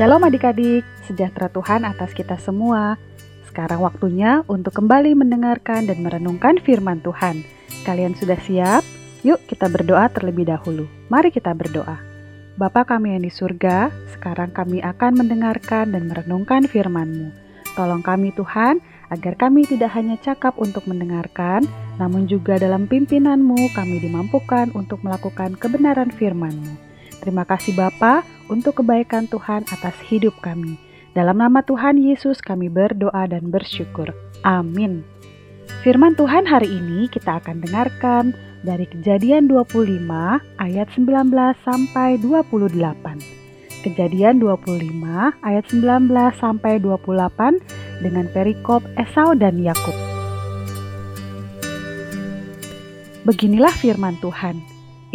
Shalom adik-adik, sejahtera Tuhan atas kita semua. Sekarang waktunya untuk kembali mendengarkan dan merenungkan firman Tuhan. Kalian sudah siap? Yuk kita berdoa terlebih dahulu. Mari kita berdoa. Bapa kami yang di surga, sekarang kami akan mendengarkan dan merenungkan firman-Mu. Tolong kami Tuhan, agar kami tidak hanya cakap untuk mendengarkan, namun juga dalam pimpinan-Mu kami dimampukan untuk melakukan kebenaran firman-Mu. Terima kasih Bapa untuk kebaikan Tuhan atas hidup kami. Dalam nama Tuhan Yesus kami berdoa dan bersyukur. Amin. Firman Tuhan hari ini kita akan dengarkan dari Kejadian 25 ayat 19 sampai 28. Kejadian 25 ayat 19 sampai 28 dengan perikop Esau dan Yakub. Beginilah firman Tuhan.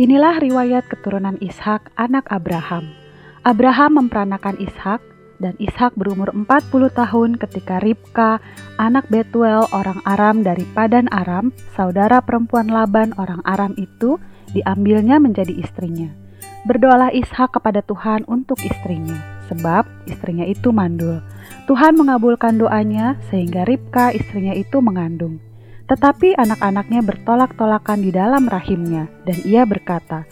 Inilah riwayat keturunan Ishak anak Abraham. Abraham memperanakan Ishak dan Ishak berumur 40 tahun ketika Ribka, anak Betuel orang Aram dari Padan Aram, saudara perempuan Laban orang Aram itu diambilnya menjadi istrinya. Berdoalah Ishak kepada Tuhan untuk istrinya, sebab istrinya itu mandul. Tuhan mengabulkan doanya sehingga Ribka istrinya itu mengandung. Tetapi anak-anaknya bertolak-tolakan di dalam rahimnya, dan ia berkata,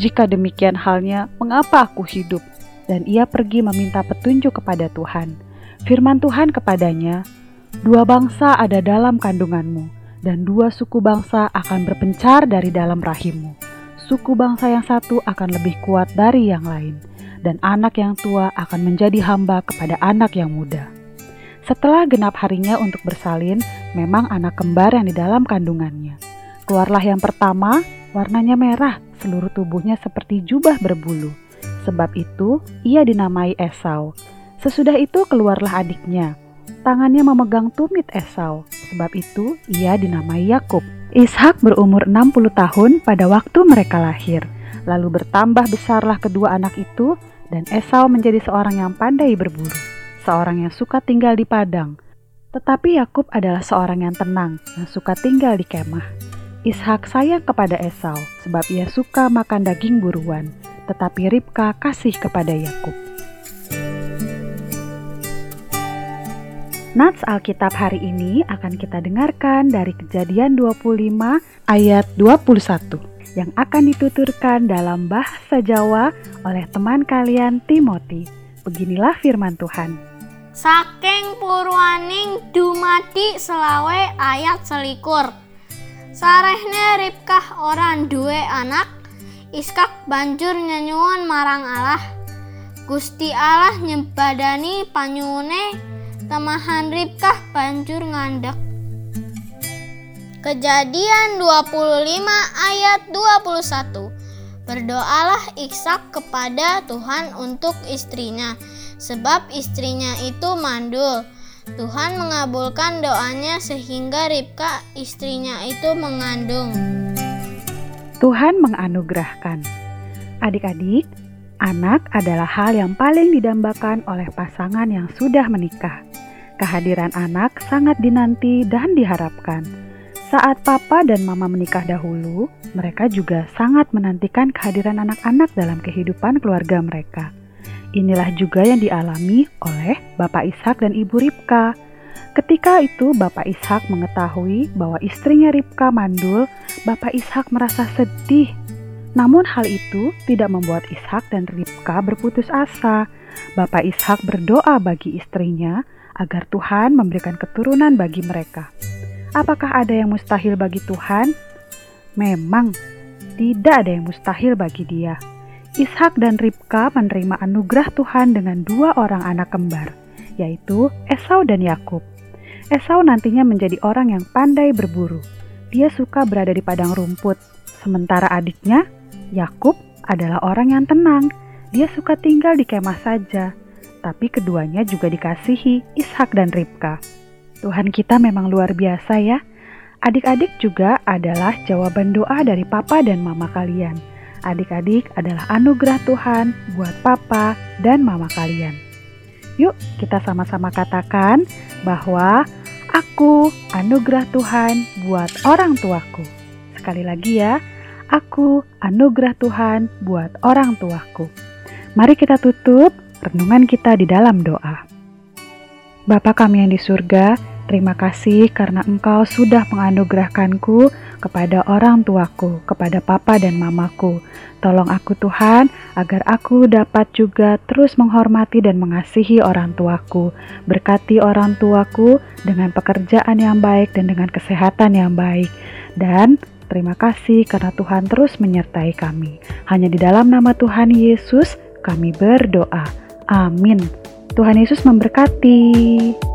"Jika demikian halnya, mengapa aku hidup?" Dan ia pergi meminta petunjuk kepada Tuhan. Firman Tuhan kepadanya, "Dua bangsa ada dalam kandunganmu, dan dua suku bangsa akan berpencar dari dalam rahimmu. Suku bangsa yang satu akan lebih kuat dari yang lain, dan anak yang tua akan menjadi hamba kepada anak yang muda." Setelah genap harinya untuk bersalin, memang anak kembar yang di dalam kandungannya. Keluarlah yang pertama, warnanya merah, seluruh tubuhnya seperti jubah berbulu. Sebab itu, ia dinamai Esau. Sesudah itu keluarlah adiknya. Tangannya memegang tumit Esau. Sebab itu, ia dinamai Yakub. Ishak berumur 60 tahun pada waktu mereka lahir. Lalu bertambah besarlah kedua anak itu, dan Esau menjadi seorang yang pandai berburu seorang yang suka tinggal di padang. Tetapi Yakub adalah seorang yang tenang, yang suka tinggal di kemah. Ishak sayang kepada Esau sebab ia suka makan daging buruan, tetapi Ribka kasih kepada Yakub. Nats Alkitab hari ini akan kita dengarkan dari Kejadian 25 ayat 21 yang akan dituturkan dalam bahasa Jawa oleh teman kalian Timothy. Beginilah firman Tuhan. Saking purwaning dumadi selawe ayat selikur. Sarehne Ribkah orang duwe anak, Iskak banjur nyenyuwun marang Allah. Gusti Allah nyebadani panyune temahan Ribkah banjur ngandek. Kejadian 25 ayat 21 Berdoalah Ishak kepada Tuhan untuk istrinya sebab istrinya itu mandul. Tuhan mengabulkan doanya sehingga Ribka istrinya itu mengandung. Tuhan menganugerahkan. Adik-adik, anak adalah hal yang paling didambakan oleh pasangan yang sudah menikah. Kehadiran anak sangat dinanti dan diharapkan. Saat papa dan mama menikah dahulu, mereka juga sangat menantikan kehadiran anak-anak dalam kehidupan keluarga mereka. Inilah juga yang dialami oleh Bapak Ishak dan Ibu Ribka. Ketika itu Bapak Ishak mengetahui bahwa istrinya Ribka mandul, Bapak Ishak merasa sedih. Namun hal itu tidak membuat Ishak dan Ribka berputus asa. Bapak Ishak berdoa bagi istrinya agar Tuhan memberikan keturunan bagi mereka. Apakah ada yang mustahil bagi Tuhan? Memang tidak ada yang mustahil bagi Dia. Ishak dan Ribka menerima anugerah Tuhan dengan dua orang anak kembar, yaitu Esau dan Yakub. Esau nantinya menjadi orang yang pandai berburu. Dia suka berada di padang rumput, sementara adiknya, Yakub, adalah orang yang tenang. Dia suka tinggal di kemah saja, tapi keduanya juga dikasihi Ishak dan Ribka. Tuhan kita memang luar biasa ya. Adik-adik juga adalah jawaban doa dari papa dan mama kalian adik-adik adalah anugerah Tuhan buat papa dan mama kalian. Yuk, kita sama-sama katakan bahwa aku anugerah Tuhan buat orang tuaku. Sekali lagi ya, aku anugerah Tuhan buat orang tuaku. Mari kita tutup renungan kita di dalam doa. Bapa kami yang di surga, terima kasih karena Engkau sudah menganugerahkanku kepada orang tuaku, kepada papa dan mamaku. Tolong aku Tuhan, agar aku dapat juga terus menghormati dan mengasihi orang tuaku. Berkati orang tuaku dengan pekerjaan yang baik dan dengan kesehatan yang baik. Dan terima kasih karena Tuhan terus menyertai kami. Hanya di dalam nama Tuhan Yesus kami berdoa. Amin. Tuhan Yesus memberkati.